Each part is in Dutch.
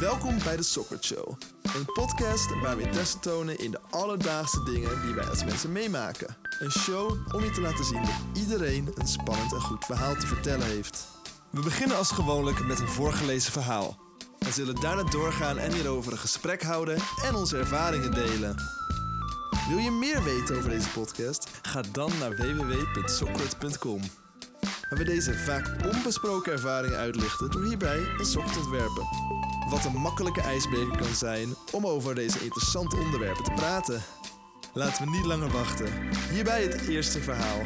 Welkom bij de Soccer Show. Een podcast waar we interesse tonen in de alledaagse dingen die wij als mensen meemaken. Een show om je te laten zien dat iedereen een spannend en goed verhaal te vertellen heeft. We beginnen als gewoonlijk met een voorgelezen verhaal. We zullen daarna doorgaan en hierover een gesprek houden en onze ervaringen delen. Wil je meer weten over deze podcast? Ga dan naar www.sockert.com. Waar we deze vaak onbesproken ervaringen uitlichten door hierbij een sok te ontwerpen. Wat een makkelijke ijsbreker kan zijn om over deze interessante onderwerpen te praten. Laten we niet langer wachten. Hierbij het eerste verhaal.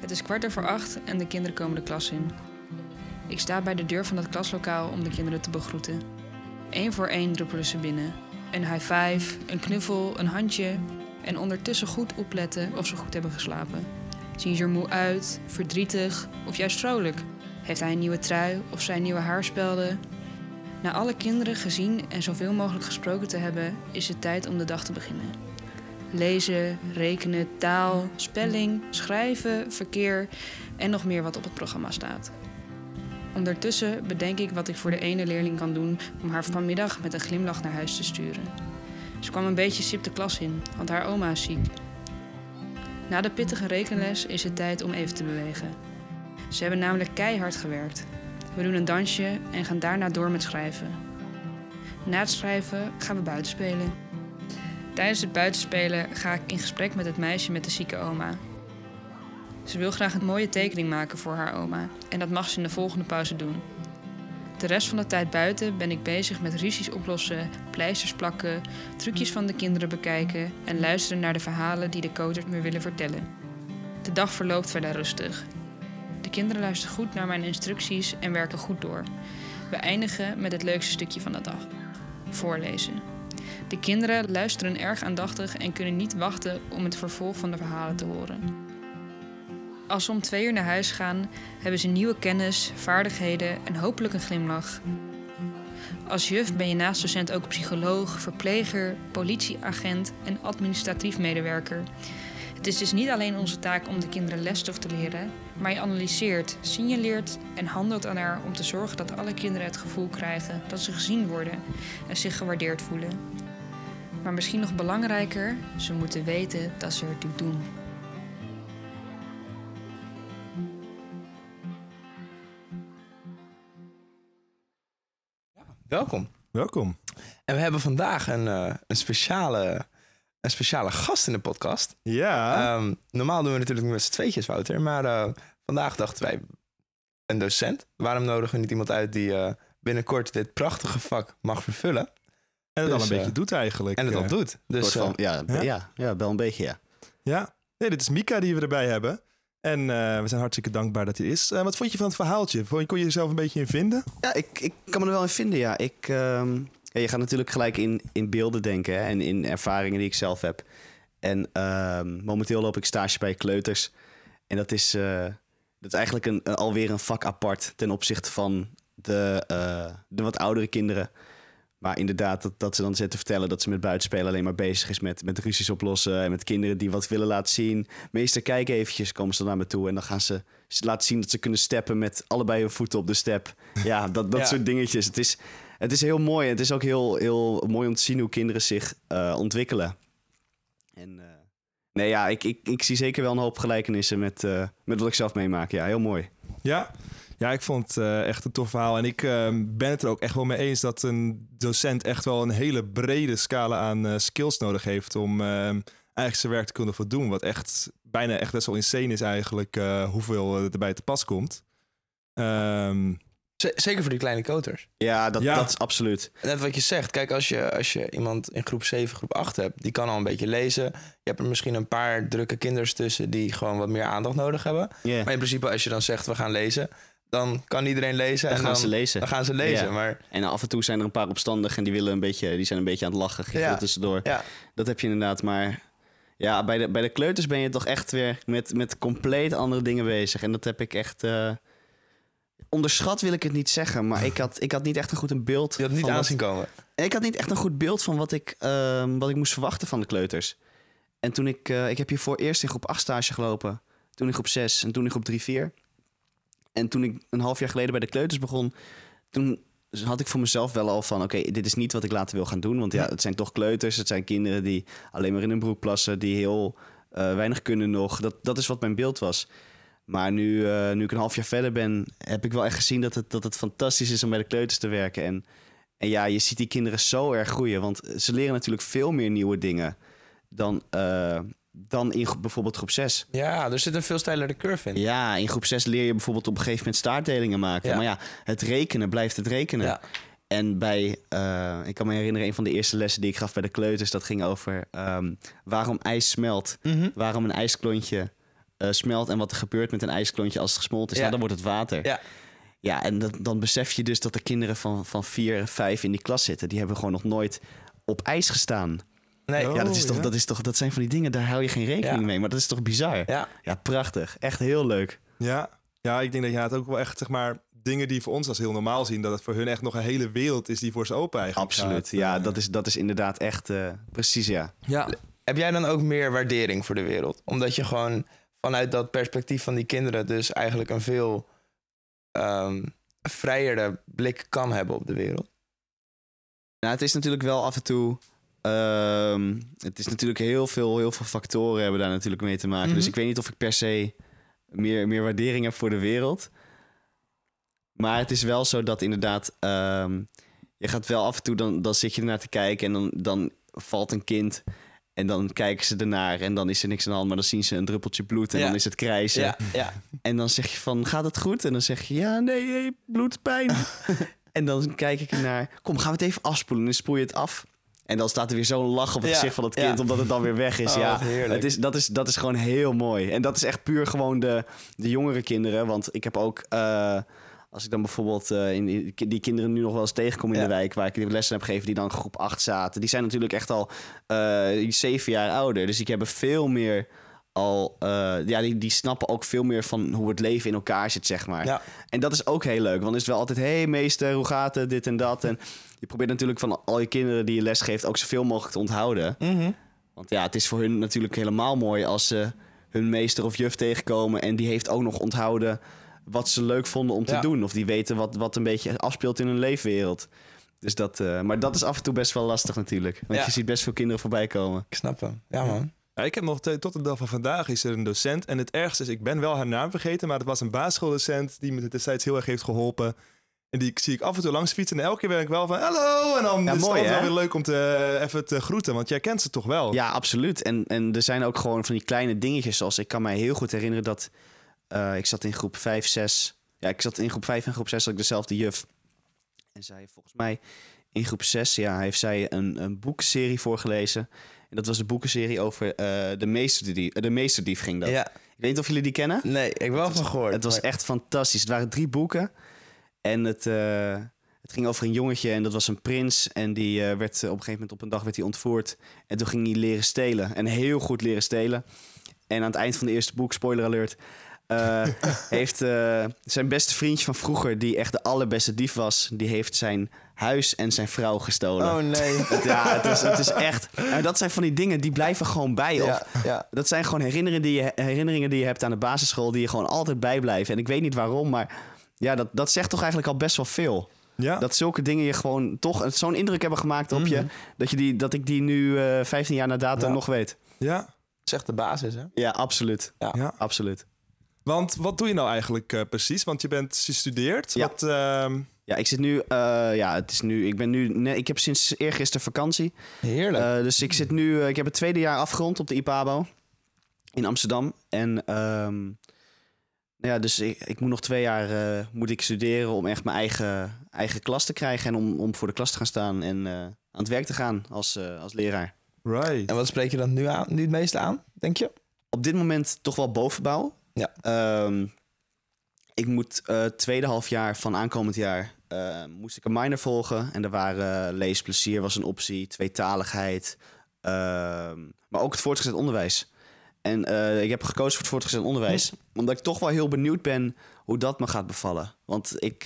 Het is kwart over acht en de kinderen komen de klas in. Ik sta bij de deur van het klaslokaal om de kinderen te begroeten. Eén voor één druppelen ze binnen. Een high five, een knuffel, een handje en ondertussen goed opletten of ze goed hebben geslapen. Zien ze er moe uit, verdrietig of juist vrolijk? Heeft hij een nieuwe trui of zijn nieuwe haarspelden? Na alle kinderen gezien en zoveel mogelijk gesproken te hebben, is het tijd om de dag te beginnen. Lezen, rekenen, taal, spelling, schrijven, verkeer en nog meer wat op het programma staat. Ondertussen bedenk ik wat ik voor de ene leerling kan doen om haar vanmiddag met een glimlach naar huis te sturen. Ze kwam een beetje sip de klas in, want haar oma is ziek. Na de pittige rekenles is het tijd om even te bewegen. Ze hebben namelijk keihard gewerkt. We doen een dansje en gaan daarna door met schrijven. Na het schrijven gaan we buiten spelen. Tijdens het buitenspelen ga ik in gesprek met het meisje met de zieke oma. Ze wil graag een mooie tekening maken voor haar oma en dat mag ze in de volgende pauze doen. De rest van de tijd buiten ben ik bezig met ruzies oplossen, pleisters plakken, trucjes van de kinderen bekijken en luisteren naar de verhalen die de coaches me willen vertellen. De dag verloopt verder rustig. De kinderen luisteren goed naar mijn instructies en werken goed door. We eindigen met het leukste stukje van de dag: voorlezen. De kinderen luisteren erg aandachtig en kunnen niet wachten om het vervolg van de verhalen te horen. Als ze om twee uur naar huis gaan, hebben ze nieuwe kennis, vaardigheden en hopelijk een glimlach. Als juf ben je naast docent ook psycholoog, verpleger, politieagent en administratief medewerker. Het is dus niet alleen onze taak om de kinderen lesstof te leren, maar je analyseert, signaleert en handelt aan haar om te zorgen dat alle kinderen het gevoel krijgen dat ze gezien worden en zich gewaardeerd voelen. Maar misschien nog belangrijker, ze moeten weten dat ze er toe doen. Welkom. Welkom. En we hebben vandaag een, eh, een, speciale, een speciale gast in de podcast. Ja. Ehm, normaal doen we natuurlijk met z'n tweetjes, Wouter. Maar eh, vandaag dachten wij, een docent. Waarom nodigen we niet iemand uit die eh, binnenkort dit prachtige vak mag vervullen? en het dus, al een eh, beetje doet eigenlijk. En het al doet. Dus van, ja, ja? ja? Ja, wel een beetje, ja. Ja. Nee, dit is Mika die we erbij hebben. En eh, we zijn hartstikke dankbaar dat hij is. Eh, wat vond je van het verhaaltje? Vond je, kon je jezelf een beetje in vinden? Ja, ik, ik kan me er wel in vinden, ja. Ik, ehm, ja je gaat natuurlijk gelijk in, in beelden denken hè, en in ervaringen die ik zelf heb. En ehm, momenteel loop ik stage bij kleuters. En dat is, eh, dat is eigenlijk een, alweer een vak apart ten opzichte van de, de wat oudere kinderen. Maar inderdaad, dat, dat ze dan zitten vertellen dat ze met buitenspelen alleen maar bezig is met, met ruzies oplossen. En met kinderen die wat willen laten zien. Meester, kijk eventjes, komen ze dan naar me toe. En dan gaan ze, ze laten zien dat ze kunnen steppen met allebei hun voeten op de step. Ja, dat, dat Ja. soort dingetjes. Het is, het is heel mooi. Het is ook heel, heel mooi om te zien hoe kinderen zich eh, ontwikkelen. En eh, nee, ja, ik, ik, ik zie zeker wel een hoop gelijkenissen met, eh, met wat ik zelf meemaak. Ja, heel mooi. Ja. Ja, ik vond het eh, echt een tof verhaal. En ik eh, ben het er ook echt wel mee eens dat een docent echt wel een hele brede scala aan eh, skills nodig heeft om eh, eigenlijk zijn werk te kunnen voldoen. Wat echt bijna echt best wel insane is eigenlijk eh, hoeveel erbij te pas komt. Ehm, zeker voor die kleine koters. Ja, dat, Ja. dat is absoluut. Net wat je zegt. Kijk, als je, als je iemand in groep 7, groep 8 hebt, die kan al een beetje lezen. Je hebt er misschien een paar drukke kinders tussen die gewoon wat meer aandacht nodig hebben. Maar in principe, als je dan zegt, we gaan lezen, dan kan iedereen lezen. Dan en gaan dan, ze lezen. Dan gaan ze lezen. Ja. Maar En af en toe zijn er een paar opstandig en die, willen een beetje, die zijn een beetje aan het lachen. Ja. Ja. tussendoor. ja, Dat heb je inderdaad, maar ja, bij de, bij de kleuters ben je toch echt weer met, met compleet andere dingen bezig. En dat heb ik echt... eh, onderschat wil ik het niet zeggen, maar ik had, ik had niet echt een goed een beeld je had niet aanzien komen. ik had niet echt een goed beeld van wat ik, ehm, wat ik moest verwachten van de kleuters. En toen ik, eh, ik heb hiervoor eerst in groep 8 stage gelopen. Toen in groep 6 en toen in groep 3, 4. En toen ik een half jaar geleden bij de kleuters begon, toen had ik voor mezelf wel al van... oké, dit is niet wat ik later wil gaan doen. Want ja, het zijn toch kleuters. Het zijn kinderen die alleen maar in hun broek plassen... die heel eh, weinig kunnen nog. Dat, dat is wat mijn beeld was. Maar nu, eh, nu ik een half jaar verder ben... heb ik wel echt gezien dat het, dat het fantastisch is om bij de kleuters te werken. En, en ja, je ziet die kinderen zo erg groeien. Want ze leren natuurlijk veel meer nieuwe dingen... dan, eh, dan in bijvoorbeeld groep 6. Ja, er zit een veel steilere curve in. Ja, in groep 6 leer je bijvoorbeeld op een gegeven moment staartdelingen maken. Ja. Maar ja, het rekenen blijft het rekenen. Ja. En bij, eh, ik kan me herinneren, een van de eerste lessen die ik gaf bij de kleuters, dat ging over ehm, waarom ijs smelt. Mhm. Waarom een ijsklontje eh, smelt en wat er gebeurt met een ijsklontje als het gesmolten is. Ja. Nou, dan wordt het water. Ja. Ja, en dat, dan besef je dus dat de kinderen van, van vier, vijf in die klas zitten. Die hebben gewoon nog nooit op ijs gestaan. Nee, Oh. ja, dat, is toch, ja. dat, is toch, dat zijn van die dingen, daar hou je geen rekening Ja. mee. Maar dat is toch bizar? ja. Ja, prachtig. Echt heel leuk. Ja. ja, ik denk dat je het ook wel echt, zeg maar, dingen die voor ons als heel normaal zien, dat het voor hun echt nog een hele wereld is die voor ze open eigenlijk Absoluut. gaat. Ja, dat is, dat is inderdaad echt eh, precies, ja. Ja. Heb jij dan ook meer waardering voor de wereld? Omdat je gewoon vanuit dat perspectief van die kinderen dus eigenlijk een veel ehm vrijere blik kan hebben op de wereld. Nou, het is natuurlijk wel af en toe. Ehm, het is natuurlijk heel veel, heel veel factoren hebben daar natuurlijk mee te maken. Mhm. Dus ik weet niet of ik per se meer, meer waardering heb voor de wereld. Maar het is wel zo dat inderdaad. ehm, je gaat wel af en toe, dan, dan zit je ernaar te kijken en dan, dan valt een kind. En dan kijken ze ernaar en dan is er niks aan de hand. Maar dan zien ze een druppeltje bloed en Ja. dan is het krijzen. Ja, ja. En dan zeg je van, gaat het goed? En dan zeg je, ja, nee, hey, bloed, pijn. en dan kijk ik ernaar, kom, gaan we het even afspoelen. En dan spoel je het af. En dan staat er weer zo'n lach op het Ja, gezicht van het ja. kind, omdat het dan weer weg is. Oh, ja, het is, dat, is, dat is gewoon heel mooi. En dat is echt puur gewoon de, de jongere kinderen. Want ik heb ook, eh, als ik dan bijvoorbeeld eh, in die, die kinderen nu nog wel eens tegenkom in Ja. de wijk, waar ik die lessen heb gegeven, die dan groep 8 zaten. Die zijn natuurlijk echt al eh, zeven jaar ouder. Dus die hebben veel meer al, eh, ja, die, die snappen ook veel meer van hoe het leven in elkaar zit, zeg maar. Ja. En dat is ook heel leuk, want is wel altijd, hé hey, meester, hoe gaat het, dit en dat. En je probeert natuurlijk van al je kinderen die je les geeft ook zoveel mogelijk te onthouden. Mhm. Want ja, het is voor hun natuurlijk helemaal mooi als ze hun meester of juf tegenkomen en die heeft ook nog onthouden wat ze leuk vonden om te Ja. doen. Of die weten wat, wat een beetje afspeelt in hun leefwereld. Dus dat, eh, maar dat is af en toe best wel lastig natuurlijk. Want Ja. je ziet best veel kinderen voorbij komen. Ik snap hem. Ja, man. Ik heb nog tot de dag van vandaag is er een docent. En het ergste is, ik ben wel haar naam vergeten, maar het was een basisschooldocent die me destijds heel erg heeft geholpen. En die zie ik af en toe langs fietsen. En elke keer ben ik wel van hallo. En dan Ja, is het mooi, wel weer leuk om te, eh, even te groeten. Want jij kent ze toch wel? Ja, absoluut. En, en er zijn ook gewoon van die kleine dingetjes. Zoals ik kan mij heel goed herinneren dat eh, ik zat in groep 5, 6. Ja, ik zat in groep 5 en groep 6 had ik dezelfde juf. En zij volgens mij in groep 6 ja, heeft zij een, een boekenserie voorgelezen. En dat was de boekenserie over eh, de, meesterdief, de meesterdief ging dat. Ja. Ik weet niet of jullie die kennen. Nee, ik wel van gehoord. Het was maar- echt fantastisch. Het waren drie boeken. En het, eh, het ging over een jongetje en dat was een prins. En die eh, werd eh, op een gegeven moment op een dag werd hij ontvoerd. En toen ging hij leren stelen. En heel goed leren stelen. En aan het eind van de eerste boek, spoiler alert... eh, heeft eh, zijn beste vriendje van vroeger, die echt de allerbeste dief was... die heeft zijn huis en zijn vrouw gestolen. Oh nee. Het- ja, het is, het is echt... En dat zijn van die dingen, die blijven gewoon bij je. Ja, ja. Dat zijn gewoon herinneringen die, je, herinneringen die je hebt aan de basisschool... die je gewoon altijd bijblijven. En ik weet niet waarom, maar ja, dat, dat zegt toch eigenlijk al best wel veel. Ja. Dat zulke dingen je gewoon toch zo'n indruk hebben gemaakt op je... Mhm. Dat, je die, dat ik die nu eh 15 jaar na datum Ja. nog weet. ja. Dat is echt de basis, hè? Ja, absoluut. Ja. Absoluut. Want wat doe je nou eigenlijk eh, precies? Want je bent je studeert. Ja. Wat, ehm, Ja, ik zit nu... eh, ja, het is nu... Ik ben nu... Nee, ik heb sinds eergisteren vakantie. Heerlijk. Eh, dus ik zit nu... ik heb het tweede jaar afgerond op de IPABO. In Amsterdam. En... ehm, nou ja, dus ik, ik moet nog twee jaar eh, moet ik studeren om echt mijn eigen, eigen klas te krijgen. En om, om voor de klas te gaan staan en eh, aan het werk te gaan als, eh, als leraar. right. en wat spreek je dan nu, aan, nu het meeste aan, denk je? Op dit moment toch wel bovenbouw. Ja. Ehm, ik moet eh tweede half jaar van aankomend jaar eh, moest ik een minor volgen. En er waren eh, leesplezier was een optie, tweetaligheid. ehm, maar ook het voortgezet onderwijs. En ik heb gekozen voor het voortgezet onderwijs. Omdat ik toch wel heel benieuwd ben hoe dat me gaat bevallen. Want ik,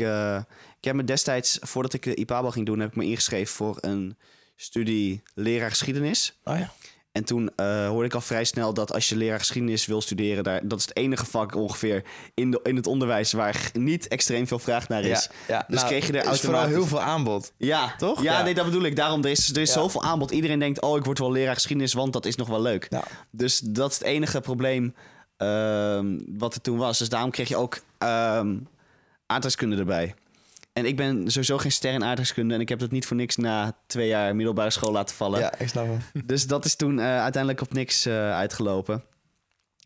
ik heb me destijds, voordat ik de IPABO ging doen, heb ik me ingeschreven voor een studie leraar geschiedenis. Oh ja. En toen eh, hoorde ik al vrij snel dat als je leraar geschiedenis wil studeren, daar, dat is het enige vak ongeveer in, de, in het onderwijs waar niet extreem veel vraag naar is. ja. Dus kreeg je er is vooral automatisch- heel veel aanbod. Ja, Toch? Ja, Ja. nee, dat bedoel ik. Daarom, er is, er is zoveel aanbod. Iedereen denkt, oh, ik word wel leraar geschiedenis, want dat is nog wel leuk. Dus dat is het enige probleem ehm, wat er toen was. Dus daarom kreeg je ook ehm aardrijkskunde erbij. En ik ben sowieso geen ster in aardrijkskunde. En ik heb dat niet voor niks na twee jaar middelbare school laten vallen. Ja, ik snap hem. Dus dat is toen eh, uiteindelijk op niks eh, uitgelopen.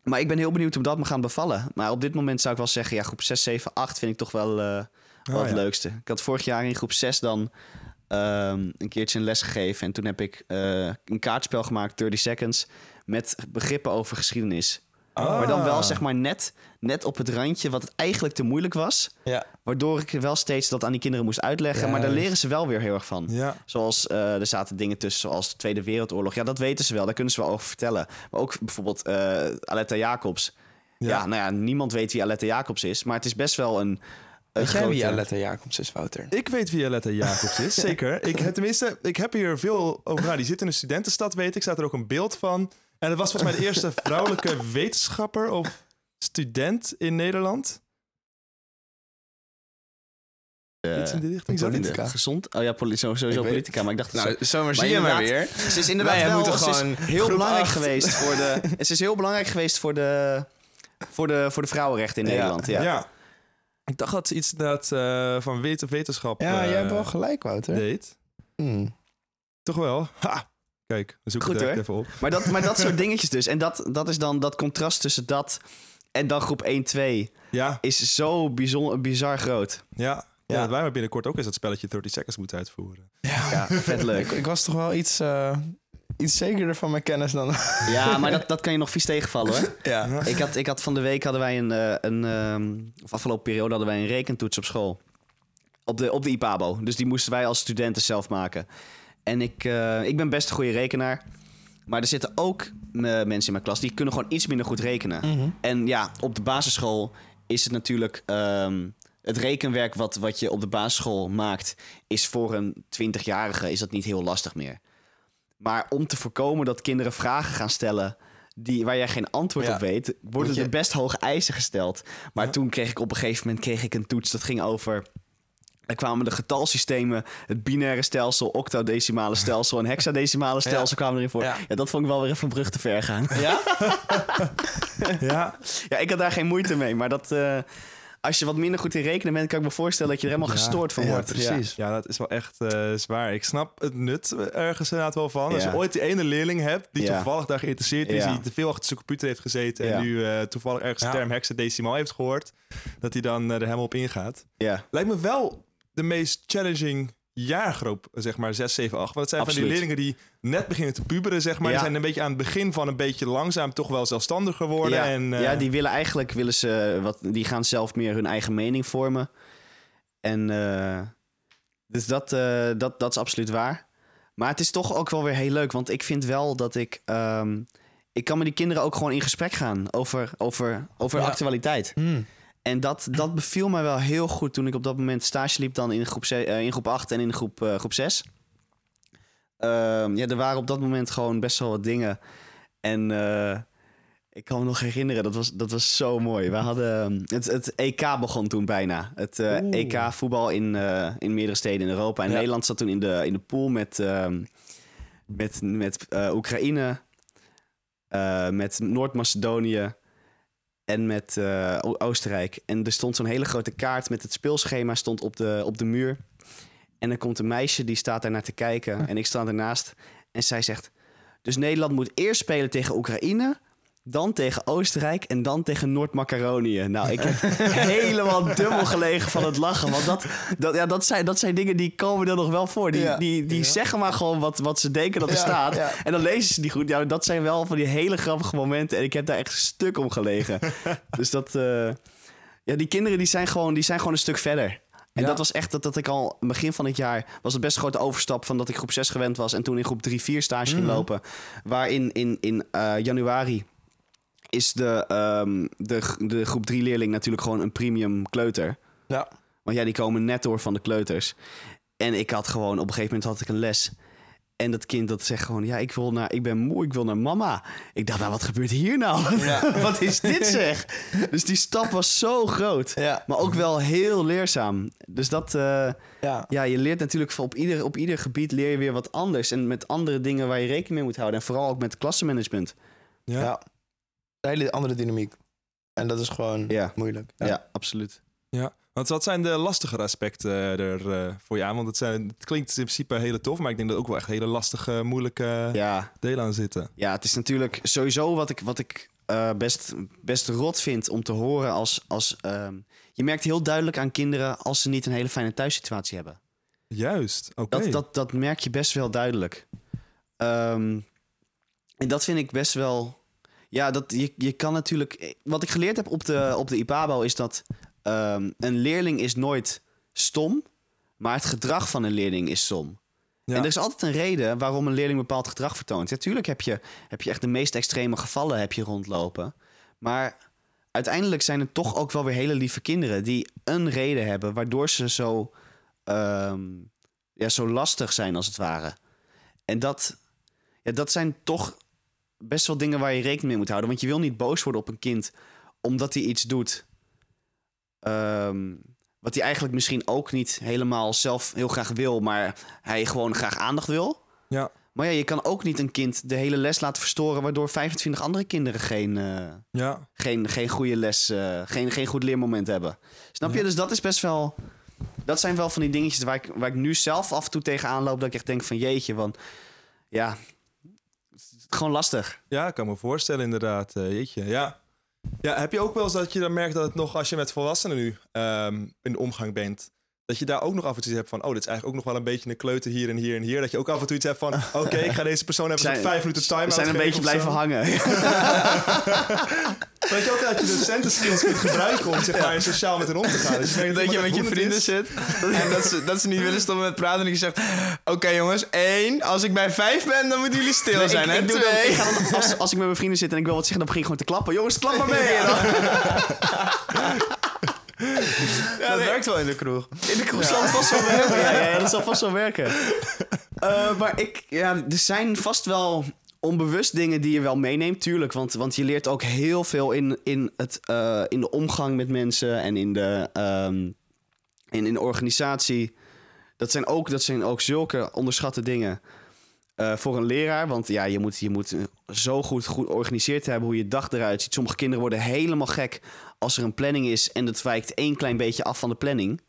Maar ik ben heel benieuwd hoe dat me gaat bevallen. Maar op dit moment zou ik wel zeggen, ja, groep 6, 7, 8 vind ik toch wel, wel Oh, het ja. leukste. Ik had vorig jaar in groep 6 dan ehm, een keertje een les gegeven. En toen heb ik een kaartspel gemaakt, 30 Seconds, met begrippen over geschiedenis. Ah. Maar dan wel zeg maar net, net op het randje wat het eigenlijk te moeilijk was. Ja. Waardoor ik wel steeds dat aan die kinderen moest uitleggen. Maar daar leren ze wel weer heel erg van. Ja. Zoals eh, er zaten dingen tussen, zoals de Tweede Wereldoorlog. Ja, dat weten ze wel. Daar kunnen ze wel over vertellen. Maar ook bijvoorbeeld eh Aletta Jacobs. Ja. Ja. nou ja, niemand weet wie Aletta Jacobs is. Maar het is best wel een. een Weet jij wie Aletta Jacobs is, Wouter? Ik weet wie Aletta Jacobs is, zeker. Ik, heb- tenminste, ik heb hier veel over. Die zit in een studentenstad, weet ik. Staat er ook een beeld van. En het was volgens mij de eerste vrouwelijke wetenschapper of student in Nederland. eh, Iets in die richting. Politica. Gezond? Oh ja, poli sowieso Ik weet- politica. Maar ik dacht... Nou, zomaar Maar zie je maar weer. Ze is inderdaad Wij wel, ze is gewoon heel belangrijk acht. geweest voor de. Het is heel belangrijk geweest voor de, voor de, voor de vrouwenrechten in Ja. Nederland. Ja. Ja. Ik dacht dat ze iets dat, eh, van wet of wetenschap Ja, eh, jij hebt wel gelijk, Wouter. deed. Hmm. Toch wel? Ha! Kijk, we zoeken Goed, het direct hoor. even op. Maar, dat, maar dat soort dingetjes dus. En dat, dat is dan dat contrast tussen dat en dan groep 1, 2 Ja, is zo bijzonder, bizar groot. ja. ja. Ja. dat wij maar binnenkort ook eens dat spelletje 30 Seconds moeten uitvoeren. Ja, vet leuk. Ik, ik was toch wel iets, eh, iets zekerder van mijn kennis dan... Ja, maar dat, dat kan je nog vies tegenvallen hoor. ja. Ik had, ik had van de week hadden wij een, eh, een ehm, of afgelopen periode hadden wij een rekentoets op school. Op de, op de IPABO. Dus die moesten wij als studenten zelf maken. En ik, eh, ik ben best een goede rekenaar. Maar er zitten ook eh, mensen in mijn klas die kunnen gewoon iets minder goed rekenen. Mhm. En ja, op de basisschool is het natuurlijk. ehm, het rekenwerk wat, wat je op de basisschool maakt, is voor een 20-jarige is dat niet heel lastig meer. Maar om te voorkomen dat kinderen vragen gaan stellen die, waar jij geen antwoord Ja. op weet, worden je- er best hoge eisen gesteld. Maar Ja. toen kreeg ik op een gegeven moment kreeg ik een toets dat ging over. Er kwamen de getalsystemen, het binaire stelsel, octodecimale stelsel en hexadecimale stelsel kwamen erin voor. Ja. Ja. dat vond ik wel weer even een brug te ver gaan. Ja? Ja, Ja, ik had daar geen moeite mee. Maar dat, eh, als je wat minder goed in rekenen bent, kan ik me voorstellen dat je er helemaal Ja, gestoord van ja, wordt. precies. ja, dat is wel echt eh, zwaar. Ik snap het nut ergens inderdaad wel van. Als Ja. je ooit die ene leerling hebt die Ja. toevallig daar geïnteresseerd is, Ja. die te veel achter zijn computer heeft gezeten Ja. en nu eh, toevallig ergens Ja. de term hexadecimaal heeft gehoord, dat hij dan er helemaal op ingaat. Ja, Lijkt me wel de meest challenging jaargroep, zeg maar 6, 7, 8. Want het zijn van die leerlingen die net beginnen te puberen, zeg maar. Ja. Die zijn een beetje aan het begin van een beetje langzaam toch wel zelfstandiger worden. ja, en, eh, ja, die willen eigenlijk, willen ze, wat, die gaan zelf meer hun eigen mening vormen. En eh, dus dat, eh, dat, dat is absoluut waar. Maar het is toch ook wel weer heel leuk, want ik vind wel dat ik... ehm, ik kan met die kinderen ook gewoon in gesprek gaan over, over, over Ja. actualiteit. Hmm. En dat, dat beviel mij wel heel goed toen ik op dat moment stage liep dan in groep, eh, in groep 8 en in groep, eh, groep 6. Ehm, ja, er waren op dat moment gewoon best wel wat dingen. En eh, ik kan me nog herinneren, dat was, dat was zo mooi. We hadden, ehm, het, het EK begon toen bijna. Het. EK voetbal in, in meerdere steden in Europa. En Ja. Nederland zat toen in de, in de pool met, ehm, met, met Oekraïne, met Noord-Macedonië en met eh, Oostenrijk. En er stond zo'n hele grote kaart met het speelschema stond op de, op de muur. En er komt een meisje die staat daar naar te kijken. En ik sta ernaast. En zij zegt... Dus Nederland moet eerst spelen tegen Oekraïne... dan tegen Oostenrijk en dan tegen Noord-Macaronië. Nou, ik heb helemaal dubbel gelegen van het lachen. Want dat, dat, ja, dat, zijn, dat zijn dingen die komen er nog wel voor. Die, Ja. die, die zeggen maar gewoon wat, wat ze denken dat er Ja, staat. ja. En dan lezen ze die goed. Ja, dat zijn wel van die hele grappige momenten. En ik heb daar echt stuk om gelegen. dus dat... eh, ja, die kinderen die zijn, gewoon, die zijn gewoon een stuk verder. En Ja. dat was echt dat, dat ik al begin van het jaar... was het best een grote overstap van dat ik groep 6 gewend was... en toen in groep 3, 4 stage ging Mhm. lopen. Waarin in, in eh, januari is de, ehm, de, de groep 3 leerling natuurlijk gewoon een premium kleuter. Ja. Want ja, die komen net door van de kleuters. En ik had gewoon, op een gegeven moment had ik een les. En dat kind dat zegt gewoon, ja, ik, wil naar, ik ben moe, ik wil naar mama. Ik dacht, nou, wat gebeurt hier nou? wat is dit zeg? Dus die stap was zo groot. Ja. Maar ook wel heel leerzaam. Dus dat, eh, Ja. ja, je leert natuurlijk op ieder, op ieder gebied leer je weer wat anders. En met andere dingen waar je rekening mee moet houden. En vooral ook met klassenmanagement. Ja. Een hele andere dynamiek. En dat is gewoon Ja. moeilijk. Ja, absoluut. Ja, want wat zijn de lastigere aspecten eh, er eh, voor je aan? Want het, zijn, het klinkt in principe hele tof, maar ik denk dat er ook wel echt hele lastige, moeilijke Ja, delen aan zitten. Ja, het is natuurlijk sowieso wat ik, wat ik eh, best, best rot vind om te horen als... als ehm, je merkt heel duidelijk aan kinderen als ze niet een hele fijne thuissituatie hebben. Juist, oké. Dat, dat, dat merk je best wel duidelijk. Ehm, en dat vind ik best wel... Ja, dat, je, je kan natuurlijk... Wat ik geleerd heb op de, op de IPABO is dat... ehm, een leerling is nooit stom, maar het gedrag van een leerling is stom. Ja. En er is altijd een reden waarom een leerling bepaald gedrag vertoont. Natuurlijk heb je, heb je echt de meest extreme gevallen heb je rondlopen. Maar uiteindelijk zijn het toch ook wel weer hele lieve kinderen... die een reden hebben waardoor ze zo, ehm, ja, zo lastig zijn als het ware. En dat, ja, dat zijn toch best wel dingen waar je rekening mee moet houden. Want je wil niet boos worden op een kind omdat hij iets doet... ehm, wat hij eigenlijk misschien ook niet helemaal zelf heel graag wil... maar hij gewoon graag aandacht wil... Ja, Maar ja, je kan ook niet een kind de hele les laten verstoren... waardoor 25 andere kinderen geen, eh, ja. geen, geen goede les, eh, geen, geen goed leermoment hebben. Snap je? Dus dat is best wel... Dat zijn wel van die dingetjes waar ik, waar ik nu zelf af en toe tegenaan loop... dat ik echt denk van jeetje, want ja, gewoon lastig. Ja, ik kan me voorstellen inderdaad. eh, jeetje, ja. Ja, heb je ook wel eens dat je dan merkt dat het nog, als je met volwassenen nu ehm, in de omgang bent, dat je daar ook nog af en toe iets hebt van, oh, dit is eigenlijk ook nog wel een beetje een kleuter hier en hier en hier. Dat je ook af en toe iets hebt van, oké, ik ga deze persoon even Zijn- vijf minuten time We zijn een beetje blijven hangen. Weet je ook dat je de centenskills kunt gebruiken om zeg maar, sociaal met hen om te gaan. Dus merkt Dat je met je vrienden zit en dat ze, dat ze niet willen stoppen met praten. En dat je zegt: Oké jongens, één. Als ik bij vijf ben, dan moeten jullie stil Nee, zijn. ik, hè? ik doe dan, Twee. ik ga dan, als, als ik met mijn vrienden zit en ik wil wat zeggen, dan begin ik gewoon te klappen. Jongens, klap maar mee. En dan- dat werkt wel in de kroeg. In de kroeg zal het vast wel werken. Ja, ja, ja, dat zal vast wel werken. Eh, maar ik, ja, er zijn vast wel onbewust dingen die je wel meeneemt, tuurlijk. Want, want je leert ook heel veel in, in, het, eh, in de omgang met mensen en in de, ehm, in, in de organisatie. Dat zijn, ook, dat zijn ook zulke onderschatte dingen. Eh, voor een leraar, want ja, je moet, je moet zo goed, goed georganiseerd hebben hoe je dag eruit ziet. Sommige kinderen worden helemaal gek als er een planning is en dat wijkt één klein beetje af van de planning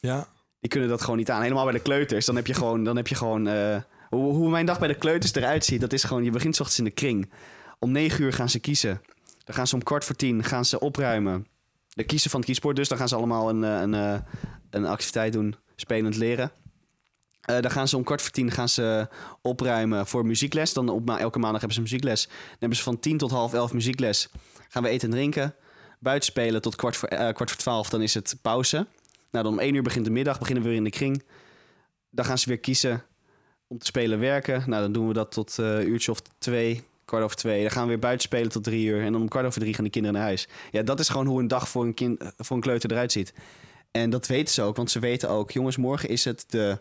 Ja, die kunnen dat gewoon niet aan. Helemaal bij de kleuters. Dan heb je gewoon, dan heb je gewoon eh, hoe, hoe mijn dag bij de kleuters eruit ziet. Dat is gewoon, je begint ochtends in de kring. Om negen uur gaan ze kiezen. Dan gaan ze om kwart voor tien gaan ze opruimen. De kiezen van het kiesport dus. Dan gaan ze allemaal een, eh, een, eh, een activiteit doen. Spelend leren. Eh, dan gaan ze om kwart voor tien gaan ze opruimen voor muziekles. Dan op elke maandag hebben ze muziekles. Dan hebben ze van tien tot half elf muziekles. Gaan we eten en drinken. Buiten spelen tot kwart voor, eh, kwart voor twaalf. Dan is het pauze. Nou, dan om één uur begint de middag. Beginnen we weer in de kring. Dan gaan ze weer kiezen om te spelen werken. Nou, dan doen we dat tot een uurtje of twee, kwart over twee. Dan gaan we weer buiten spelen tot drie uur. En om kwart over drie gaan de kinderen naar huis. Ja, dat is gewoon hoe een dag voor een, kind, voor een kleuter eruit ziet. En dat weten ze ook, want ze weten ook... jongens, morgen is het de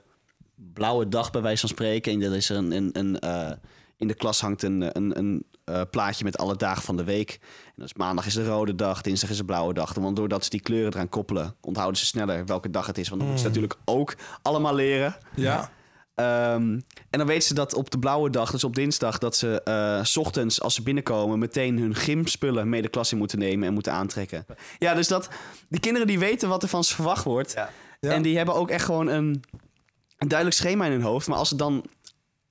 blauwe dag bij wijze van spreken. En dat is een, een, een, eh, in de klas hangt een, een, een eh, plaatje met alle dagen van de week. En dus maandag is de rode dag, dinsdag is de blauwe dag. Want doordat ze die kleuren eraan koppelen, onthouden ze sneller welke dag het is. Want dan moeten ze natuurlijk ook allemaal leren. ja. Ehm, en dan weten ze dat op de blauwe dag, dus op dinsdag, dat ze eh, s ochtends als ze binnenkomen meteen hun gymspullen mee de klas in moeten nemen en moeten aantrekken. Ja, dus dat die kinderen die weten wat er van ze verwacht wordt. Ja. Ja. En die hebben ook echt gewoon een, een duidelijk schema in hun hoofd. Maar als het dan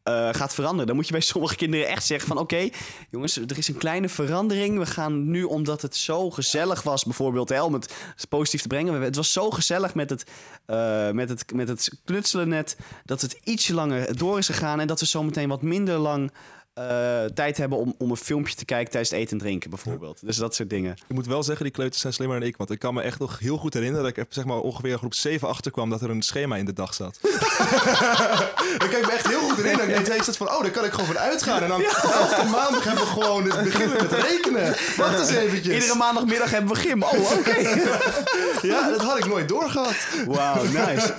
eh, gaat veranderen, dan moet je bij sommige kinderen echt zeggen van oké, jongens, er is een kleine verandering. We gaan nu, omdat het zo gezellig was, bijvoorbeeld, hè, om het positief te brengen. Het was zo gezellig met het, eh, met het, met het knutselen net, dat het ietsje langer door is gegaan. En dat we zometeen wat minder lang eh, tijd hebben om, om een filmpje te kijken tijdens het eten en drinken, bijvoorbeeld. Dus dat soort dingen. Ik moet wel zeggen, die kleuters zijn slimmer dan ik. Want ik kan me echt nog heel goed herinneren dat ik er zeg maar ongeveer groep 7 achterkwam dat er een schema in de dag zat. ik kan me echt heel goed herinneren. Ik deed dat van, oh, daar kan ik gewoon van uitgaan. En dan elke maandag hebben we gewoon, dus beginnen we met rekenen. Wacht eens eventjes. Iedere maandagmiddag hebben we gym. Oh, oké. Ja, dat had ik nooit doorgehad. Wauw, nice.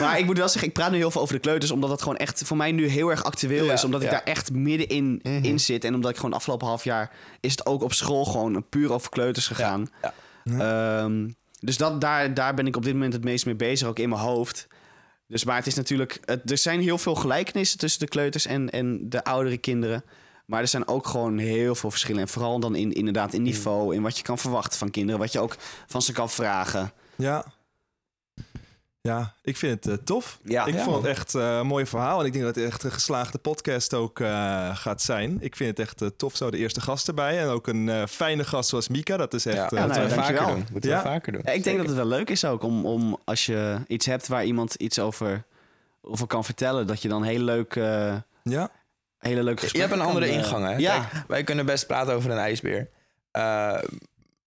Maar ik moet wel zeggen, ik praat nu heel veel over de kleuters, omdat dat gewoon echt voor mij nu heel erg actueel Ja, is. Omdat ik daar echt middenin Mhm. in zit. En omdat ik gewoon afgelopen half jaar is het ook op school gewoon puur over kleuters gegaan. Ehm, dus dat, daar, daar ben ik op dit moment het meest mee bezig, ook in mijn hoofd. Dus, maar het is natuurlijk, het, er zijn heel veel gelijkenissen tussen de kleuters en, en de oudere kinderen. Maar er zijn ook gewoon heel veel verschillen. En vooral dan in, inderdaad in niveau, in wat je kan verwachten van kinderen, wat je ook van ze kan vragen. Ja. Ja, ik vind het eh, tof. Ja. ik Ja, vond man. het echt eh, een mooi verhaal. En ik denk dat het echt een geslaagde podcast ook eh, gaat zijn. Ik vind het echt tof zo, de eerste gast erbij. En ook een eh, fijne gast zoals Mika. Dat is echt... Ja, nou we vaker dankjewel. doen. Moeten Ja. we vaker doen. Ja, ik denk dat het wel leuk is ook om, om als je iets hebt waar iemand iets over, over kan vertellen, dat je dan heel leuk, eh ja. hele leuke Je hebt een andere kan, ingang, hè? Ja. Kijk, wij kunnen best praten over een ijsbeer.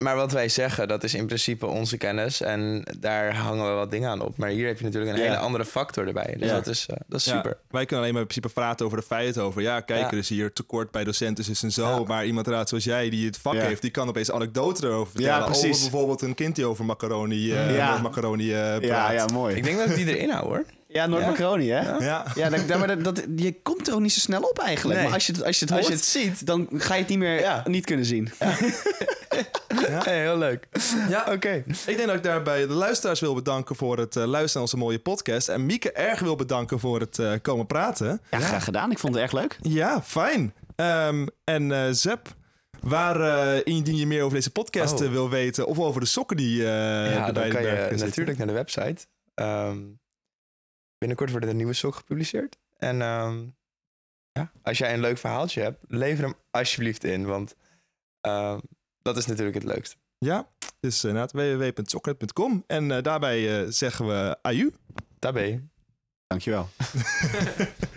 Maar wat wij zeggen, dat is in principe onze kennis. En daar hangen we wat dingen aan op. Maar hier heb je natuurlijk een Ja. hele andere factor erbij. Dus Ja. dat is, eh, dat is Ja, super. wij kunnen alleen maar in principe praten over de feiten. Over ja, kijk, Ja. er is hier tekort bij docenten is en zo. Ja. Maar iemand raad zoals jij, die het vak Ja. heeft, die kan opeens anekdoten erover Ja, vertellen. precies. over bijvoorbeeld een kind die over macaroni, eh Ja. macaroni eh, praat. Ja, ja, mooi. Ik denk dat ik die erin hou, hoor. Ja, Noord-Macaroni, hè? Ja, Ja. ja dat, dat- maar dat, dat- je komt er ook niet zo snel op eigenlijk. Nee. Maar als je, het- als je het Als hoort, je het ziet. dan ga je het niet meer Ja. niet kunnen zien. Hey, heel leuk. Ja, Oké. Ik denk dat ik daarbij de luisteraars wil bedanken voor het eh, luisteren naar onze mooie podcast. En Mieke erg wil bedanken voor het eh, komen praten. Ja, graag gedaan. Ik vond het erg leuk. Ja, fijn. Ehm, en eh Zep, waar indien je meer over deze podcast Oh. wil weten... of over de sokken die eh ja, erbij dan kan de je natuurlijk naar de website. Ehm, binnenkort wordt er een nieuwe sok gepubliceerd. En ehm, ja, als jij een leuk verhaaltje hebt, lever hem alsjeblieft in. Want ehm, dat is natuurlijk het leukste. Ja, dus uh, www.sokkernet.com. En eh, daarbij eh, zeggen we aju. Tabé. Dankjewel.